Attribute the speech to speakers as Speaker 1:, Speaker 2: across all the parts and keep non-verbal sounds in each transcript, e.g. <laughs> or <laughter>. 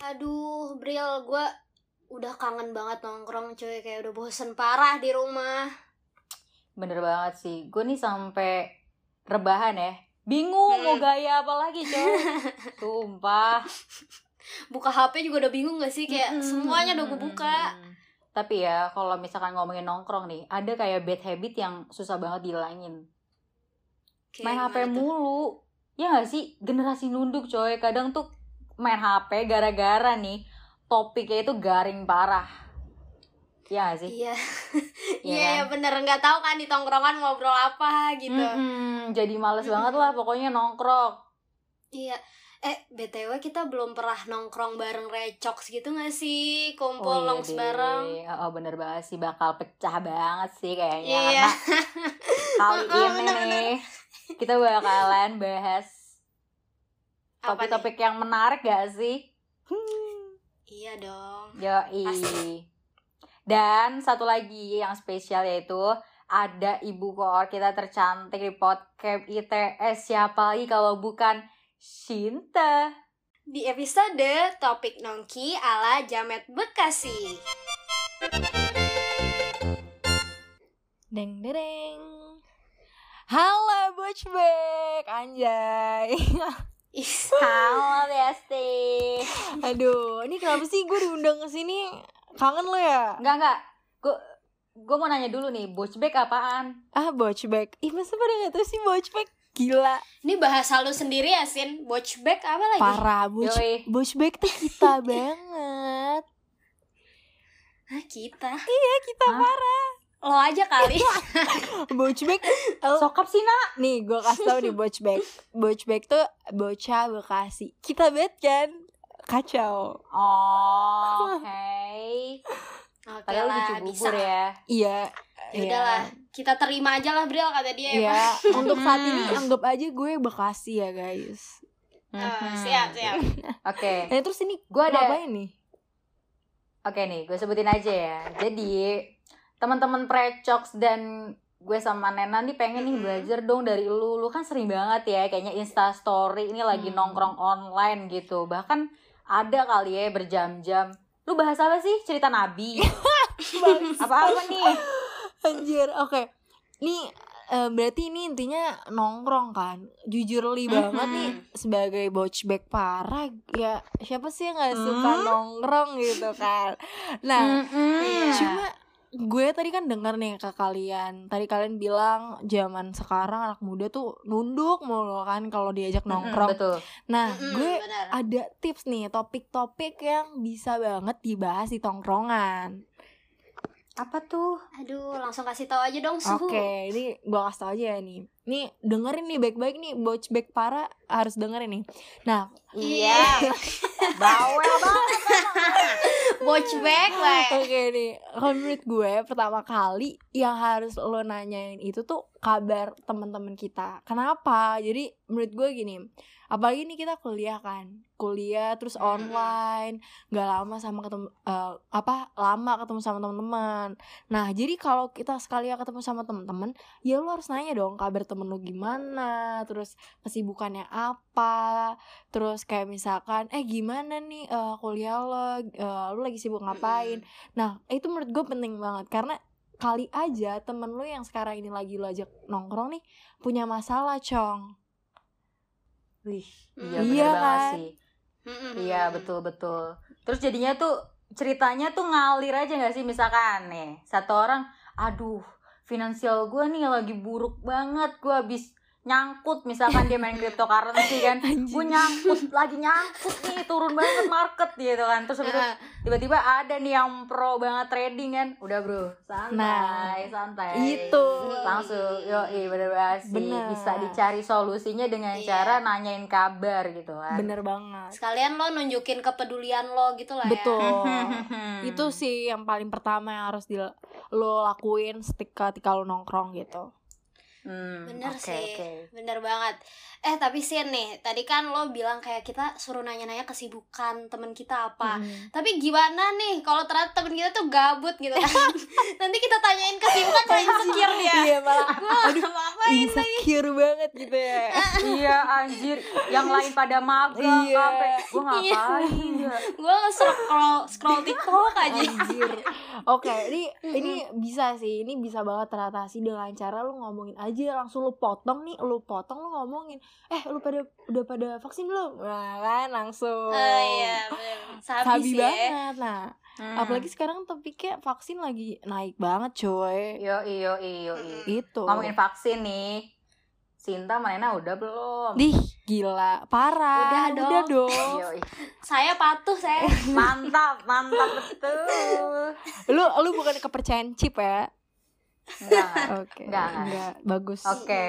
Speaker 1: Aduh, Bril, gue udah kangen banget nongkrong cuy. Kayak udah bosen parah di rumah.
Speaker 2: Bener banget sih. Gue nih sampai rebahan ya. Bingung mau
Speaker 1: Hmm.
Speaker 2: gaya apa lagi coy. <laughs> Sumpah.
Speaker 1: Buka HP juga udah bingung gak sih? Kayak
Speaker 2: Mm-mm,
Speaker 1: semuanya udah gue buka.
Speaker 2: mm-mm. Tapi ya kalau misalkan ngomongin nongkrong nih, ada kayak bad habit yang susah banget dihilangin. Main HP mulu. Ya gak sih? Generasi nunduk coy. Kadang tuh main HP gara-gara nih topiknya itu garing parah. Ya gak sih?
Speaker 1: Iya,
Speaker 2: Iya
Speaker 1: iya
Speaker 2: kan?
Speaker 1: bener nggak tahu kan di tongkrongan ngobrol apa gitu.
Speaker 2: Mm-mm, jadi males banget lah pokoknya nongkrong.
Speaker 1: Iya. Eh, BTW kita belum pernah nongkrong bareng Recox gitu gak sih? Kumpul
Speaker 2: iya
Speaker 1: longs
Speaker 2: deh.
Speaker 1: bareng.
Speaker 2: Oh bener banget sih bakal pecah banget sih kayaknya
Speaker 1: Iya.
Speaker 2: Karena <laughs> kali
Speaker 1: Heeh,
Speaker 2: ini
Speaker 1: bener-bener.
Speaker 2: nih kita bakalan bahas? Topik-topik yang menarik gak sih?
Speaker 1: Iya dong.
Speaker 2: Yoi.
Speaker 1: Pasti.
Speaker 2: Dan satu lagi yang spesial yaitu ada ibu koor kita tercantik di podcast ITS siapa lagi kalau bukan Shinta.
Speaker 1: Di episode topik nongki ala Jamet Bekasi.
Speaker 3: Deng dereng. Halo Butchback, anjay. <laughs>
Speaker 2: Halo Besti.
Speaker 3: Aduh, ini kenapa sih gue diundang ke sini? Kangen lo ya?
Speaker 2: Enggak enggak. Gue gue mau nanya dulu nih, Butchback apaan?
Speaker 3: Ah, Butchback. Ih, masa pada gak tau sih Butchback? Gila,
Speaker 1: Ini bahasa lu sendiri ya, Sin? Watchback apa lagi?
Speaker 3: parah.
Speaker 2: Yoi.
Speaker 3: Butchback tuh kita <laughs> banget.
Speaker 1: Hah, kita.
Speaker 3: Kita
Speaker 2: Hah?
Speaker 3: parah.
Speaker 1: Lo aja kali. <laughs>
Speaker 3: Oh,
Speaker 2: Sokap sih nak.
Speaker 3: nih gue kasih tau nih Butchback. Butchback tuh bocah Bekasi. Kita bet kan? Kacau.
Speaker 2: Oh, <laughs> oke.
Speaker 1: Oke
Speaker 2: Padahal
Speaker 1: lah,
Speaker 2: lucu
Speaker 1: bisa.
Speaker 2: bubur ya.
Speaker 3: Iya.
Speaker 1: Ya udahlah, kita terima aja lah, Bril, kata dia. emang.
Speaker 3: Iya, <laughs> untuk saat ini
Speaker 2: Mhm.
Speaker 3: anggap aja gue Bekasi ya guys.
Speaker 1: Eh,
Speaker 2: Mhm.
Speaker 1: siap, siap.
Speaker 2: Oke.
Speaker 3: Nah terus ini
Speaker 2: Gue ada
Speaker 3: ngapain nih?
Speaker 2: Oke nih, gue sebutin aja ya. Jadi teman-teman precox dan gue sama Nena nih pengen nih belajar dong dari lu. Lu kan sering banget ya kayaknya Insta Story ini lagi
Speaker 3: Hmm.
Speaker 2: nongkrong online gitu. Bahkan ada kali ya berjam-jam. Lu bahas apa sih? Cerita Nabi. <laughs> Apa-apa nih?
Speaker 3: Anjir, oke. Nih eh, berarti ini intinya nongkrong kan. Jujur li banget
Speaker 2: Mhm.
Speaker 3: nih sebagai bouchback parah ya siapa sih yang gak suka
Speaker 2: Hmm?
Speaker 3: nongkrong gitu kan. Nah,
Speaker 2: Mm-mm.
Speaker 3: cuma gue tadi kan denger nih ke kalian. Tadi kalian bilang zaman sekarang anak muda tuh nunduk mulu kan kalau diajak nongkrong.
Speaker 2: Betul.
Speaker 3: Nah,
Speaker 1: Mm-mm,
Speaker 3: gue
Speaker 1: benar.
Speaker 3: ada tips nih topik-topik yang bisa banget dibahas di tongkrongan.
Speaker 2: Apa tuh?
Speaker 1: Aduh, langsung kasih tahu aja dong suhu.
Speaker 3: Oke, ini gua kasih tau aja ya nih. Nih dengerin nih baik-baik nih Bouchback para harus dengerin nih. Nah,
Speaker 2: Iya. <laughs> Bawel banget. <laughs>
Speaker 1: Watchback, lah.
Speaker 3: oke nih. Kalau menurut gue pertama kali yang harus lo nanyain itu tuh kabar teman-teman kita. Kenapa? Jadi menurut gue gini, apalagi nih kita kuliah kan, kuliah terus online, nggak lama sama ketemu eh, apa lama ketemu sama teman-teman. Nah jadi kalau kita sekali ketemu sama teman-teman, ya lo harus nanya dong kabar temen lo gimana, terus kesibukannya apa, terus kayak misalkan eh gimana nih eh, kuliah lo, eh, lo lagi sibuk ngapain. Nah itu menurut gue penting banget karena kali aja temen lo yang sekarang ini lagi lo ajak nongkrong nih punya masalah cong.
Speaker 2: Wih,
Speaker 1: Hmm.
Speaker 2: iya
Speaker 3: Iya kan?
Speaker 2: sih.
Speaker 1: Mm-mm.
Speaker 2: Iya betul betul. Terus jadinya tuh ceritanya tuh ngalir aja nggak sih misalkan nih satu orang, aduh finansial gue nih lagi buruk banget, gue habis nyangkut misalkan dia main cryptocurrency kan. <laughs> Gue nyangkut lagi nyangkut nih turun banget market gitu kan. Terus
Speaker 1: Nah,
Speaker 2: tiba-tiba ada nih yang pro banget trading kan. Udah bro. Santai
Speaker 3: Nah,
Speaker 2: santai.
Speaker 3: itu.
Speaker 2: langsung yo bener banget sih.
Speaker 3: Bener.
Speaker 2: bisa dicari solusinya dengan
Speaker 1: Iya.
Speaker 2: cara nanyain kabar gitu kan.
Speaker 3: Bener banget.
Speaker 1: Sekalian lo nunjukin kepedulian lo gitu lah ya.
Speaker 3: Betul.
Speaker 2: Hmm. <laughs>
Speaker 3: itu sih yang paling pertama yang harus di lo lakuin ketika ketika lo nongkrong gitu
Speaker 2: Hmm,
Speaker 1: Bener
Speaker 2: oke,
Speaker 1: sih.
Speaker 2: oke.
Speaker 1: Bener banget. Eh tapi sih nih, tadi kan lo bilang kayak kita suruh nanya-nanya kesibukan temen kita apa.
Speaker 3: Mm.
Speaker 1: Tapi gimana nih kalau ternyata temen kita tuh gabut gitu kan? <laughs> Nanti kita tanyain kesibukan <laughs> malah insecure dia.
Speaker 3: iya malah
Speaker 1: lagi.
Speaker 3: insecure banget gitu ya <laughs>
Speaker 2: iya anjir yang lain pada magang
Speaker 3: Iya.
Speaker 2: apa gue ngapain ya
Speaker 1: Gue scroll scroll TikTok aja.
Speaker 3: Anjir. Oke, ini ini bisa sih. Ini bisa banget teratasi dengan cara lu ngomongin aja langsung lu potong nih, lu potong lu ngomongin. Eh, lu pada udah pada vaksin belum? Nah, kan langsung.
Speaker 1: Oh iya, bener. Sabi,
Speaker 3: Sabi
Speaker 1: sih ya.
Speaker 3: banget. Nah,
Speaker 2: Hmm.
Speaker 3: apalagi sekarang topiknya vaksin lagi naik banget, coy.
Speaker 2: yo iyo iyo iyo
Speaker 3: Itu.
Speaker 2: ngomongin vaksin nih Sinta Manena udah belum
Speaker 3: Dih, gila, parah.
Speaker 1: Udah dong.
Speaker 3: Udah dong.
Speaker 1: Saya patuh saya. <laughs>
Speaker 2: mantap mantap betul
Speaker 3: lu lu bukan kepercayaan chip ya?
Speaker 2: enggak enggak.
Speaker 3: Oke.
Speaker 2: Enggak, enggak.
Speaker 3: enggak. Bagus.
Speaker 2: Oke.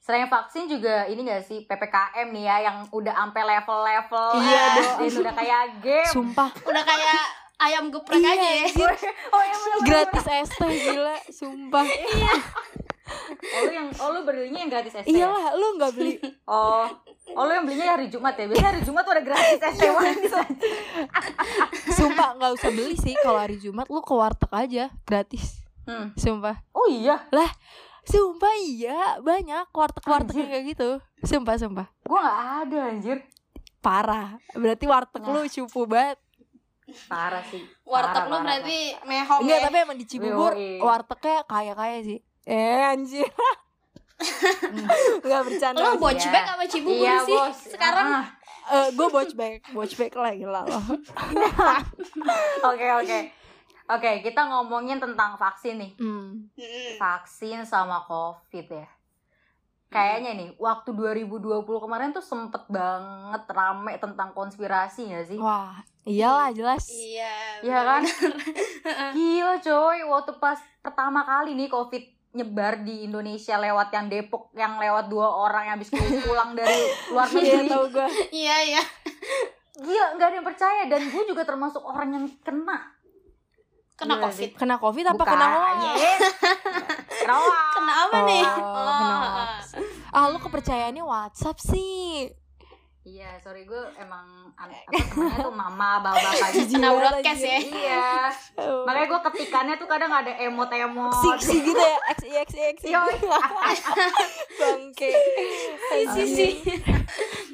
Speaker 2: Selain vaksin juga ini gak sih PPKM nih ya yang udah sampai level-level
Speaker 3: Iya dong.
Speaker 2: itu udah kayak game.
Speaker 3: Sumpah.
Speaker 1: Udah kayak ayam geprek
Speaker 3: Iya,
Speaker 1: aja ya. <laughs>
Speaker 2: oh iya bener, bener,
Speaker 3: Gratis es teh gila, sumpah.
Speaker 2: bener. Oh lu yang oh lu belinya yang gratis teh. ya?
Speaker 3: Iyalah, lu nggak beli <laughs>
Speaker 2: Oh. Oh lu yang belinya hari Jumat ya? Biasanya hari Jumat tuh ada gratis teh manis. <laughs>
Speaker 3: Sumpah nggak usah beli sih kalau hari Jumat lu ke warteg aja gratis.
Speaker 2: Hmm.
Speaker 3: Sumpah.
Speaker 2: Oh iya,
Speaker 3: Sumpah iya, banyak warteg-warteg kayak gitu. Sumpah, sumpah.
Speaker 2: gua nggak ada anjir.
Speaker 3: Parah. Berarti warteg lu cupu banget.
Speaker 2: Parah sih.
Speaker 1: Warteg
Speaker 2: Parah,
Speaker 1: lu
Speaker 2: parah,
Speaker 1: berarti mehong
Speaker 3: Enggak,
Speaker 1: ya.
Speaker 3: tapi emang di Cibubur wartegnya kaya-kaya sih. Eh, anjir. <laughs> Enggak bercanda.
Speaker 1: Lu
Speaker 2: Iya.
Speaker 1: bocbek sama Cibubur
Speaker 2: Iya,
Speaker 1: sih
Speaker 2: bos.
Speaker 1: sekarang.
Speaker 2: Ah.
Speaker 3: Eh, gue bocbek, bocbek lah gila loh. <laughs>
Speaker 2: Oke, oke. Oke, kita ngomongin tentang vaksin nih.
Speaker 3: Hmm.
Speaker 1: Mm-mm.
Speaker 2: vaksin sama covid ya kayaknya nih waktu 2020 kemarin tuh sempet banget rame tentang konspirasi gak sih
Speaker 3: Wah, iyalah jelas.
Speaker 1: Iya.
Speaker 2: Iya kan <laughs> gila coy waktu pas pertama kali nih covid nyebar di Indonesia lewat yang Depok yang lewat dua orang yang habis pulang dari <laughs> luar
Speaker 3: Iya,
Speaker 2: negeri
Speaker 3: tau gue.
Speaker 1: Iya, iya.
Speaker 2: gila nggak ada yang percaya dan gue juga termasuk orang yang kena
Speaker 1: Kena
Speaker 2: Gila
Speaker 1: Covid.
Speaker 3: Kena covid apa
Speaker 2: Bukan,
Speaker 3: kena hoax?
Speaker 2: kena hoax.
Speaker 1: Kena apa nih?
Speaker 3: Oh, kena hoax. Ah, lu kepercayaannya WhatsApp sih.
Speaker 2: Iya, sorry gue emang an- apa temennya tuh mama, bapak-bapak <laughs> gitu.
Speaker 1: Kena broadcast ya.
Speaker 2: Iya. Makanya gue ketikannya tuh kadang ada emot-emot.
Speaker 3: Si, si gitu ya, X I X I X I. <laughs> Bangke.
Speaker 1: Si si.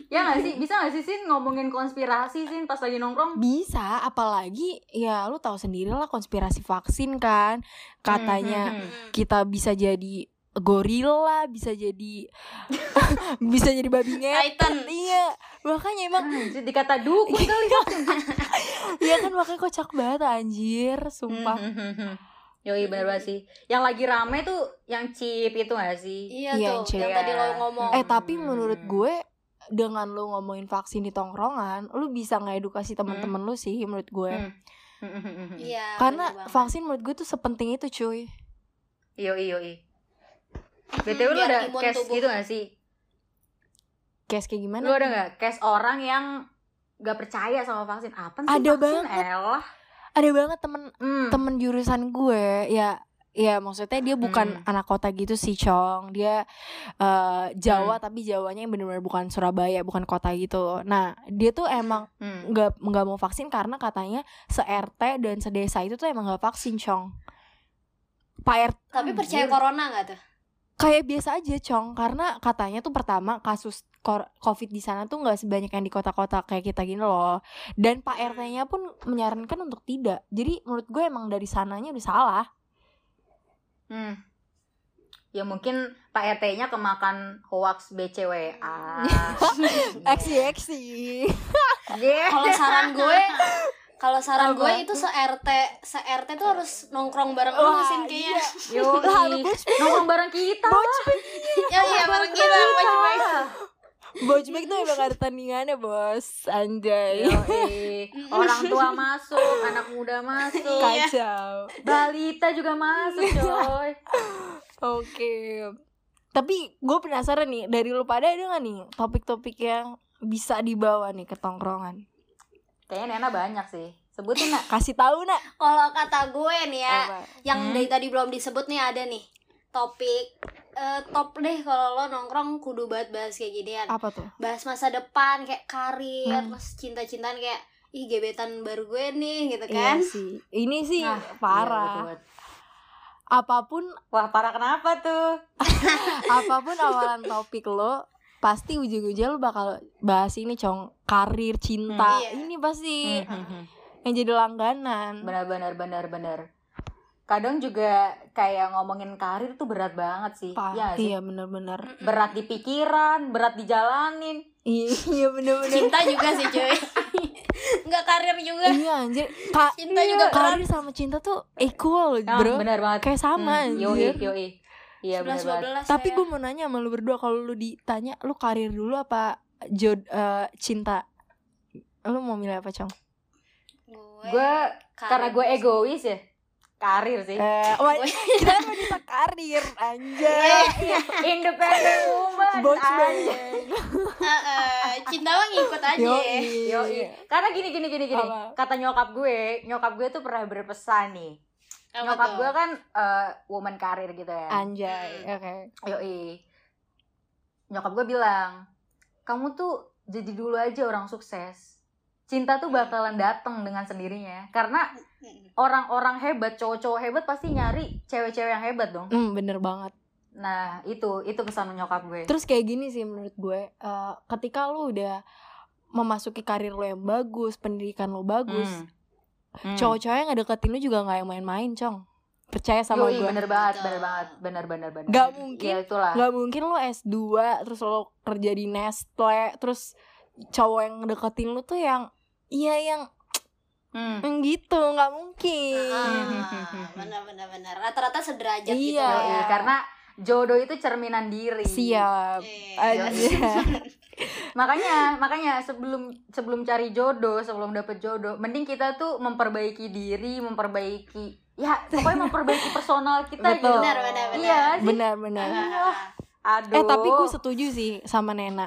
Speaker 2: Ya gak sih? Bisa gak sih Sin ngomongin konspirasi Sin pas lagi nongkrong?
Speaker 3: Bisa, apalagi ya lu tahu sendiri lah konspirasi vaksin kan. Katanya
Speaker 2: Hmm, hmm, hmm.
Speaker 3: kita bisa jadi gorila, bisa jadi <laughs> bisa jadi babi ngepet.
Speaker 1: Titan.
Speaker 3: Iya, makanya emang
Speaker 2: Anjir, dikata dukun kali <laughs>
Speaker 3: Iya kan makanya kocak banget anjir, sumpah.
Speaker 2: Hmm, hmm, hmm. Yoi bener banget sih Yang lagi rame tuh yang chip itu gak sih?
Speaker 1: Iya
Speaker 3: Iya,
Speaker 1: tuh, yang tadi lo ngomong.
Speaker 3: Eh tapi
Speaker 2: Hmm.
Speaker 3: menurut gue dengan lu ngomongin vaksin di tongkrongan, lu bisa ngedukasi teman-teman lu sih menurut gue.
Speaker 2: Hmm. Hmm, hmm, hmm, hmm.
Speaker 1: Iya.
Speaker 3: Karena vaksin menurut gue tuh sepenting itu cuy.
Speaker 2: Yoi yoi
Speaker 1: Hmm,
Speaker 2: BTW lu ada case
Speaker 1: tubuh.
Speaker 2: gitu gak sih?
Speaker 3: Case kayak gimana?
Speaker 2: Lu ada gak case orang yang gak percaya sama vaksin? Apa sih
Speaker 3: Ada
Speaker 2: vaksin?
Speaker 3: banget.
Speaker 2: Elah
Speaker 3: Ada banget temen
Speaker 2: Hmm.
Speaker 3: temen jurusan gue ya ya maksudnya dia bukan
Speaker 2: Hmm.
Speaker 3: anak kota gitu sih Cong dia eh, Jawa tapi Jawanya yang benar-benar bukan Surabaya bukan kota gitu nah dia tuh emang
Speaker 2: Hmm.
Speaker 3: nggak nggak mau vaksin karena katanya se RT dan sedesa itu tuh emang nggak vaksin Cong Pak RT
Speaker 1: Tapi percaya
Speaker 2: Anjir.
Speaker 1: corona gak tuh?
Speaker 3: Kayak biasa aja Cong karena katanya tuh pertama kasus kor- covid di sana tuh nggak sebanyak yang di kota-kota kayak kita gini loh dan Pak
Speaker 1: Hmm.
Speaker 3: RT-nya pun menyarankan untuk tidak jadi menurut gue emang dari sananya udah salah
Speaker 2: Hmm. Ya mungkin Pak RT-nya kemakan hoax BCWA.
Speaker 3: Eksi eksi.
Speaker 1: Kalau saran gue <laughs> kalau saran
Speaker 2: Apa?
Speaker 1: gue itu se RT se RT tuh harus nongkrong bareng lu sih kayaknya. <laughs>
Speaker 2: Yo,
Speaker 3: Lah, lu bos
Speaker 2: nongkrong bareng kita.
Speaker 1: Ya iya bareng kita sama
Speaker 3: Bojbek tuh emang ada tandingannya bos Anjay
Speaker 2: Yoi. <laughs> Orang tua masuk, anak muda masuk,
Speaker 1: Iya.
Speaker 3: Kacau
Speaker 2: balita juga masuk, coy.
Speaker 3: Oke Tapi gue penasaran nih Dari lu pada ada gak nih Topik-topik yang bisa dibawa nih ke tongkrongan
Speaker 2: Kayaknya Nena banyak sih. Sebutin nak.
Speaker 3: Kasih tahu nak
Speaker 1: Kalau kata gue nih ya,
Speaker 3: Apa?
Speaker 1: yang
Speaker 2: Hmm.
Speaker 1: dari tadi belum disebut nih ada nih topik eh, top deh kalau lo nongkrong kudu banget bahas kayak ginian.
Speaker 3: Apa tuh?
Speaker 1: Bahas masa depan kayak karir,
Speaker 3: Hmm.
Speaker 1: terus cinta-cintaan kayak ih gebetan baru gue nih gitu
Speaker 3: Iya
Speaker 1: kan.
Speaker 3: sih Ini sih
Speaker 2: Nah,
Speaker 3: parah
Speaker 2: iya, betul.
Speaker 3: Apa pun
Speaker 2: Wah, parah kenapa tuh? <laughs>
Speaker 3: Apa pun awalan topik lo Pasti ujung-ujungnya lo bakal bahas ini cong Karir, cinta
Speaker 1: Hmm, iya.
Speaker 3: Ini pasti
Speaker 2: Hmm, hmm, hmm.
Speaker 3: yang jadi langganan
Speaker 2: Benar benar benar benar. Kadang juga kayak ngomongin karir tuh berat banget sih.
Speaker 3: Pa-
Speaker 2: Iya nggak sih?
Speaker 3: Iya bener-bener
Speaker 2: Berat di pikiran, berat dijalanin.
Speaker 3: Iya bener-bener
Speaker 1: Cinta juga sih cuy. <laughs> Enggak karir juga.
Speaker 3: Iya anjir Ka
Speaker 1: Cinta juga berat.
Speaker 3: Karir sama cinta tuh equal
Speaker 2: Ah,
Speaker 3: bro
Speaker 2: benar banget.
Speaker 3: Kayak sama
Speaker 2: Hmm, yoi,
Speaker 3: anjir
Speaker 2: yoi. Iya benar banget.
Speaker 1: 11 12
Speaker 3: Tapi gue mau nanya sama lu berdua Kalau lu ditanya Lu karir dulu apa jod eh, cinta Lu mau milih apa Cong?
Speaker 2: Gue karena gue egois ya. Karir sih.
Speaker 3: Eh, wah, <laughs> kita wanita karir Anjay <laughs>
Speaker 2: Independent woman.
Speaker 3: Bos
Speaker 2: anjay.
Speaker 3: banget
Speaker 1: cinta mah ngikut aja.
Speaker 3: Yoi.
Speaker 2: Yoi. Karena gini gini gini gini.
Speaker 3: Apa?
Speaker 2: Kata nyokap gue, nyokap gue tuh pernah berpesan nih.
Speaker 1: Apa
Speaker 2: nyokap
Speaker 1: tuh?
Speaker 2: gue kan eh, woman karir gitu ya.
Speaker 3: Anjay. Oke
Speaker 2: Yoi. Nyokap gue bilang, kamu tuh jadi dulu aja orang sukses. Cinta tuh bakalan datang dengan sendirinya. Karena
Speaker 1: Mm.
Speaker 2: orang-orang hebat, cowok-cowok hebat pasti nyari cewek-cewek yang hebat dong.
Speaker 3: Hmm, bener banget
Speaker 2: Nah, itu itu pesan nyokap gue.
Speaker 3: Terus kayak gini sih menurut gue eh, Ketika lu udah memasuki karir lo yang bagus Pendidikan lo bagus
Speaker 2: Hmm. Hmm.
Speaker 3: Cowok-cowok yang ngedeketin lu juga gak yang main-main Cong Percaya sama gue
Speaker 2: bener banget, bener banget, bener bener bener.
Speaker 3: Gak mungkin.
Speaker 2: Ya itulah.
Speaker 3: Gak mungkin lo S2 Terus lo kerja di Nestle Terus cowok yang ngedeketin lu tuh yang Iya yang
Speaker 2: Hmm.
Speaker 3: yang gitu Gak mungkin
Speaker 1: Ah, benar benar benar. Rata-rata sederajat gitu.
Speaker 3: Iya.
Speaker 2: Yoi,
Speaker 1: ya.
Speaker 2: karena jodoh itu cerminan diri.
Speaker 3: Siap
Speaker 1: Eh,
Speaker 3: aja <laughs>
Speaker 2: makanya makanya sebelum sebelum cari jodoh sebelum dapet jodoh mending kita tuh memperbaiki diri memperbaiki ya pokoknya memperbaiki personal kita
Speaker 3: Betul.
Speaker 2: gitu
Speaker 1: Benar, benar, benar.
Speaker 2: iya sih
Speaker 3: Benar-benar
Speaker 1: Ah,
Speaker 2: aduh
Speaker 3: Eh tapi gue setuju sih sama Nena.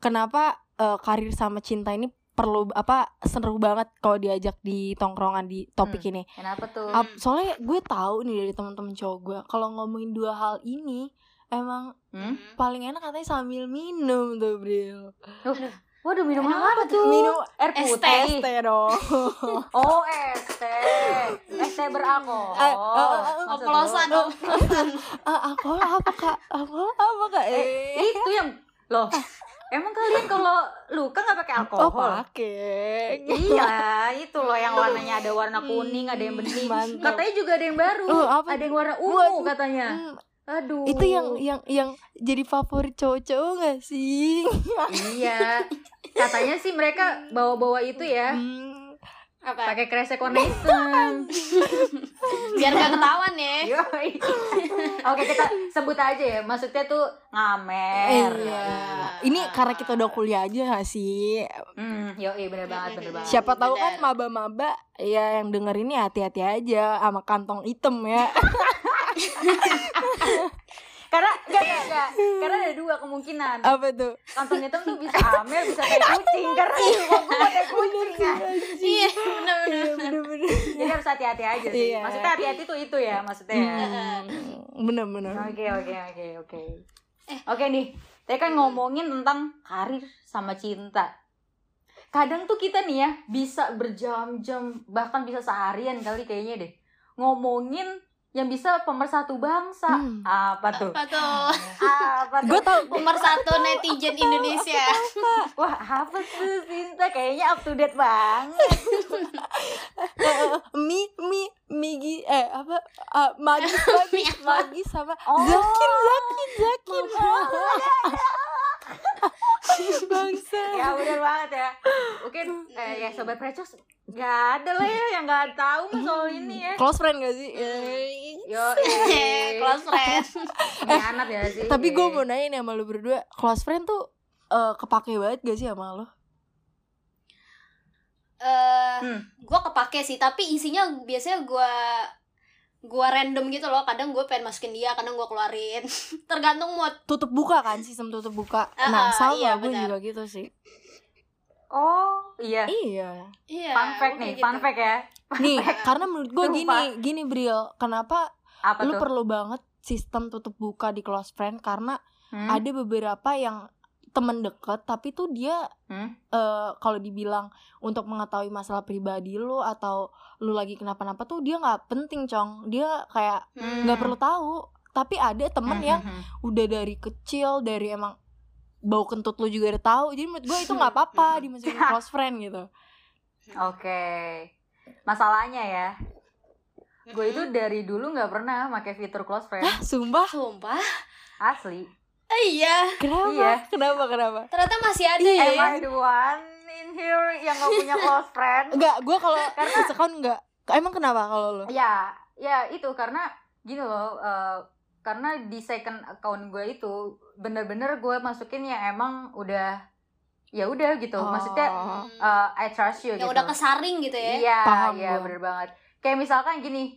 Speaker 3: Kenapa eh, karir sama cinta ini perlu apa seru banget kalau diajak di tongkrongan di topik ini.
Speaker 2: kenapa tuh
Speaker 3: soalnya gue tahu nih dari teman-teman cowok gue kalau ngomongin dua hal ini emang
Speaker 2: Hmm?
Speaker 3: paling enak katanya sambil minum tuh Bril.
Speaker 2: waduh minum apa tuh
Speaker 3: Minum
Speaker 2: air putih
Speaker 1: teh.
Speaker 3: Es teh dong. <laughs>
Speaker 2: oh es teh es teh beralkohol
Speaker 3: Eh,
Speaker 2: lu?
Speaker 1: Oplosan, oplosan.
Speaker 3: Aku apa kak? Aku apa kak?
Speaker 2: eh, itu yang loh emang kalian kalau luka nggak pakai
Speaker 3: Oh
Speaker 2: alkohol
Speaker 3: pakai.
Speaker 2: Iya, itu loh yang warnanya ada warna kuning, ada yang bening. Katanya juga ada yang baru.
Speaker 3: Oh, apa?
Speaker 2: Ada yang warna ungu katanya. Aduh.
Speaker 3: itu yang yang yang jadi favorit cowok-cowok gak sih?
Speaker 2: Iya. Katanya sih mereka bawa-bawa itu ya.
Speaker 3: Hmm.
Speaker 1: Apa?
Speaker 2: Pakai kresek warna hitam. <laughs>
Speaker 1: Biar gak ketahuan ya.
Speaker 2: Yoi. Oke, kita sebut aja ya. Maksudnya tuh ngamer.
Speaker 3: Iya. Ini karena kita udah kuliah aja gak sih?
Speaker 2: Hmm, yoi bener banget, bener banget.
Speaker 3: Siapa tahu kan maba-maba ya yang denger ini hati-hati aja sama kantong hitam ya. <laughs>
Speaker 2: Karena enggak, enggak, enggak. Karena ada dua kemungkinan.
Speaker 3: Apa tuh?
Speaker 2: Kantong hitam tuh bisa amer, bisa kayak kucing. Karena rumah gue ada kucing. kan.
Speaker 1: Iya, benar benar.
Speaker 3: Iya.
Speaker 2: Jadi harus hati-hati aja sih.
Speaker 3: Iya.
Speaker 2: Maksudnya hati-hati tuh itu ya, maksudnya. ya.
Speaker 3: Hmm, Bener-bener.
Speaker 2: Oke oke oke oke. Oke nih, tadi kan ngomongin tentang karir sama cinta. Kadang tuh kita nih ya bisa berjam-jam bahkan bisa seharian kali kayaknya deh ngomongin yang bisa pemersatu bangsa.
Speaker 3: Hmm.
Speaker 2: Apa tuh?
Speaker 1: Apa tuh?
Speaker 2: Apa tuh?
Speaker 3: Gue tau
Speaker 1: Nomor satu netizen Indonesia.
Speaker 2: Wah apa tuh cinta kayaknya up to date banget. <laughs>
Speaker 3: mi mi migi eh apa ah, magis magis <laughs> magis sama
Speaker 2: Oh.
Speaker 3: zakin zakin zakin <laughs> bangsa
Speaker 2: ya bener banget ya. Mungkin eh, ya sobat precos nggak ada lah ya yang nggak tahu mah soal ini ya.
Speaker 3: close friend gak sih
Speaker 2: Yo, <laughs>
Speaker 1: Close friend. <laughs>
Speaker 2: Pengkhianat ya sih.
Speaker 3: tapi gue mau nanya nih sama lu berdua close friend tuh eh, kepake banget gak sih sama lo?
Speaker 1: eh
Speaker 2: Hmm.
Speaker 1: gue kepake sih tapi isinya biasanya gue gue random gitu loh kadang gue pengen masukin dia kadang gue keluarin <laughs> tergantung mood
Speaker 3: Tutup buka kan sistem tutup buka.
Speaker 1: Ah,
Speaker 3: Nah
Speaker 1: ah,
Speaker 3: sama
Speaker 1: iya,
Speaker 3: gue juga gitu sih.
Speaker 2: Oh, iya.
Speaker 3: Iya.
Speaker 1: iya
Speaker 2: Fun fact nih, fun
Speaker 1: gitu.
Speaker 2: fact ya.
Speaker 3: Nih karena menurut gue gini gini Bril, kenapa
Speaker 2: Apa
Speaker 3: lu
Speaker 2: tuh?
Speaker 3: perlu banget sistem tutup buka di close friend karena
Speaker 2: Hmm?
Speaker 3: ada beberapa yang temen deket tapi tuh dia
Speaker 2: Hmm?
Speaker 3: eh, kalau dibilang untuk mengetahui masalah pribadi lu atau lu lagi kenapa-napa tuh dia nggak penting cong dia kayak
Speaker 1: Hmm.
Speaker 3: nggak perlu tahu tapi ada temen
Speaker 2: Hmm,
Speaker 3: yang
Speaker 2: hmm, hmm.
Speaker 3: udah dari kecil dari emang bau kentut lu juga udah tahu jadi menurut gue itu nggak apa-apa dimasukin close friend gitu
Speaker 2: Oke. Masalahnya ya, gue itu dari dulu nggak pernah pakai fitur close friend.
Speaker 3: Hah, sumpah
Speaker 1: sumpah
Speaker 2: Asli.
Speaker 1: Eh, iya
Speaker 3: kenapa
Speaker 2: Iya.
Speaker 3: kenapa kenapa
Speaker 1: ternyata masih ada
Speaker 3: Iya.
Speaker 1: ya
Speaker 2: Am I the one in here yang gak punya close friend?
Speaker 3: enggak gue kalau <laughs> sesekon <laughs> enggak emang kenapa kalau lu
Speaker 2: Ya, ya itu karena gini loh, eh, karena di second account gue itu bener-bener gue masukin yang emang udah ya udah gitu. Maksudnya
Speaker 3: Oh.
Speaker 2: eh, I trust you
Speaker 1: yang
Speaker 2: gitu.
Speaker 1: udah kesaring gitu ya
Speaker 2: Iya,
Speaker 3: Paham
Speaker 2: iya bener banget. Kayak misalkan gini,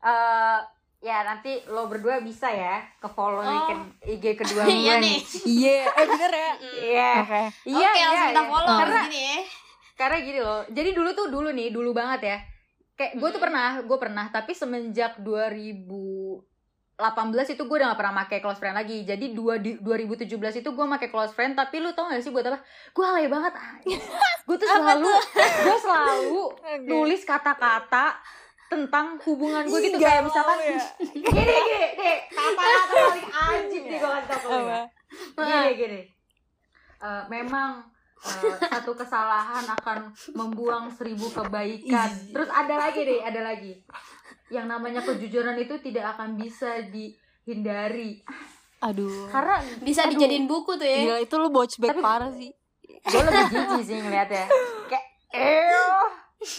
Speaker 2: eh ya nanti lo berdua bisa ya ke follow
Speaker 1: Oh.
Speaker 2: IG kedua <laughs> gue
Speaker 1: iya
Speaker 2: nih.
Speaker 3: iya eh bener ya
Speaker 1: Mm-mm.
Speaker 2: Iya,
Speaker 3: oke
Speaker 2: iya,
Speaker 1: Oke,
Speaker 2: iya,
Speaker 1: langsung kita
Speaker 2: iya.
Speaker 1: follow
Speaker 2: Karena
Speaker 1: gini ya.
Speaker 2: karena gini loh. Jadi dulu tuh dulu nih, dulu banget ya. Kayak gue tuh pernah, gue pernah, tapi semenjak 2018 itu gue udah gak pernah pakai close friend lagi. Jadi dua di 2017 itu gue pakai close friend, tapi lu tau gak sih buat apa? Gue alay banget. <laughs> gue tuh selalu, gue selalu <laughs> nulis kata-kata tentang hubungan gue gitu. Kayak misalkan
Speaker 3: ya.
Speaker 2: gini gini nih kata-kata paling anjing nih gue kasih tau ya. Gini gini. Eh, memang eh, satu kesalahan akan membuang seribu kebaikan. Terus ada lagi deh ada lagi. Yang namanya kejujuran itu tidak akan bisa dihindari.
Speaker 3: Aduh.
Speaker 2: Karena
Speaker 1: Bisa
Speaker 2: Aduh.
Speaker 1: dijadiin buku tuh ya.
Speaker 3: Gila itu lu botchback
Speaker 2: Tapi-
Speaker 3: parah sih.
Speaker 2: gue lebih jijik sih ngeliatnya. Kayak ew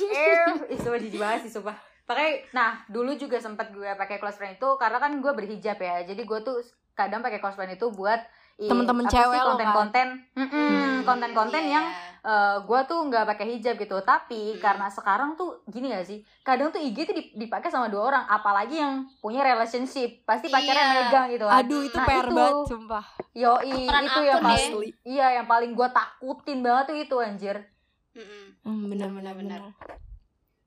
Speaker 2: ew. Itu jijik banget sih sumpah pakai nah dulu juga sempat gue pakai close friend itu karena kan gue berhijab ya jadi gue tuh kadang pakai close friend itu buat
Speaker 3: Temen-temen cewek kan?
Speaker 2: konten-konten
Speaker 1: Hmm,
Speaker 2: konten-konten
Speaker 1: iya.
Speaker 2: yang eh gue tuh nggak pakai hijab gitu tapi
Speaker 1: Hmm.
Speaker 2: karena sekarang tuh gini gak sih kadang tuh IG tuh dip- dipakai sama dua orang apalagi yang punya relationship pasti pacarnya
Speaker 1: Iya.
Speaker 2: megang gitu kan
Speaker 3: aduh itu
Speaker 2: Nah,
Speaker 3: banget sumpah
Speaker 2: yoi
Speaker 1: Peran
Speaker 2: itu yang
Speaker 1: ya.
Speaker 2: paling iya yang paling gue takutin banget tuh itu anjir
Speaker 3: hmm, bener
Speaker 1: Benar, benar.
Speaker 3: bener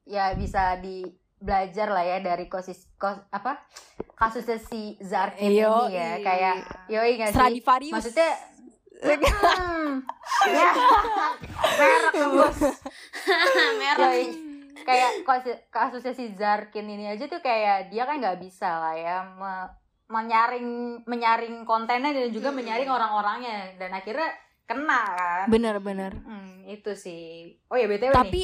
Speaker 2: ya bisa di belajar lah ya dari kosis kos apa kasusnya si Zarkin ini ya. kayak yoi nggak sih? Maksudnya <laughs> Hmm. ya. Merek bos
Speaker 1: Merah. <laughs>
Speaker 2: Kayak kasus- kasusnya si Zarkin ini aja tuh kayak dia kan nggak bisa lah ya me- menyaring menyaring kontennya dan juga
Speaker 1: Hmm.
Speaker 2: menyaring orang-orangnya. Dan akhirnya kena kan.
Speaker 3: Bener bener.
Speaker 2: Hmm, itu sih. Oh ya btw nih
Speaker 3: tapi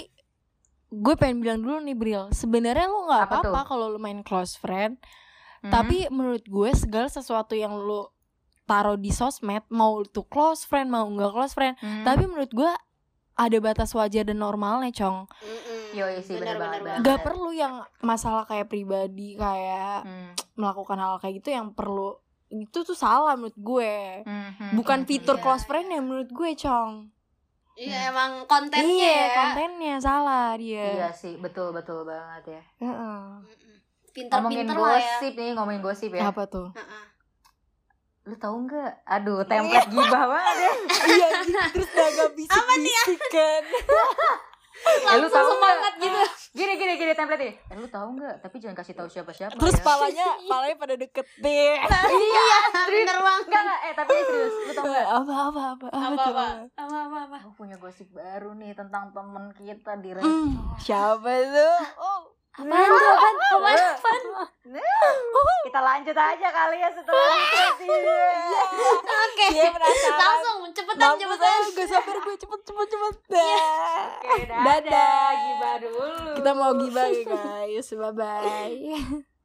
Speaker 3: gue pengen bilang dulu nih Bril sebenarnya lu nggak
Speaker 2: Apa
Speaker 3: apa-apa kalau lu main close friend
Speaker 2: Mhm.
Speaker 3: tapi menurut gue segala sesuatu yang lu taruh di sosmed mau itu close friend mau nggak close friend
Speaker 2: Hmm.
Speaker 3: tapi menurut gue ada batas wajar dan normalnya cong.
Speaker 2: Yoi sih, bener banget, bener.
Speaker 3: nggak perlu yang masalah kayak pribadi kayak
Speaker 2: Hmm.
Speaker 3: melakukan hal kayak gitu yang perlu itu tuh salah menurut gue
Speaker 2: Hmm,
Speaker 3: bukan
Speaker 2: hmm,
Speaker 3: fitur
Speaker 1: iya,
Speaker 3: close
Speaker 1: iya.
Speaker 3: friend ya menurut gue cong
Speaker 1: Iya emang kontennya
Speaker 3: iya
Speaker 1: ya.
Speaker 3: kontennya salah dia
Speaker 2: Iya sih, betul betul banget ya.
Speaker 3: Heeh.
Speaker 1: Mm-mm.
Speaker 2: Ngomongin
Speaker 1: Pinter-pinter lah ya.
Speaker 2: gosip nih, ngomongin gosip ya.
Speaker 3: apa tuh
Speaker 1: Heeh.
Speaker 2: Lu tahu nggak? Aduh, template gibah banget ya.
Speaker 3: iya terus udah agak bisik-bisik kan <laughs>
Speaker 2: Eh, lu tahu
Speaker 1: semangat
Speaker 2: nggak?
Speaker 1: gitu.
Speaker 2: Gini gini gini template nih. Eh, lu tahu nggak? Tapi jangan kasih tahu siapa-siapa.
Speaker 3: terus
Speaker 2: ya.
Speaker 3: palanya palanya pada deket deh <laughs>
Speaker 2: Iya,
Speaker 1: Bener banget.
Speaker 2: Enggak eh tapi serius, lu tahu nggak?
Speaker 3: apa apa apa apa,
Speaker 1: Apa apa? Apa apa apa.
Speaker 2: Aku punya gosip baru nih tentang temen kita di
Speaker 3: Hmm,
Speaker 2: restoran.
Speaker 3: siapa tuh oh
Speaker 1: Apaan tuh? Apaan? <laughs> Apaan? Apaan?
Speaker 2: Kita lanjut aja kali ya setelah <laughs> itu sih.
Speaker 1: Oke.
Speaker 3: Dia penasaran.
Speaker 1: Langsung cepetan
Speaker 3: Mampus
Speaker 1: cepetan.
Speaker 3: gak sabar gue cepet cepet cepet <laughs> dah.
Speaker 2: Oke, dadah,
Speaker 3: Dadah.
Speaker 2: gibah dulu.
Speaker 3: Kita mau gibah ya guys, bye bye.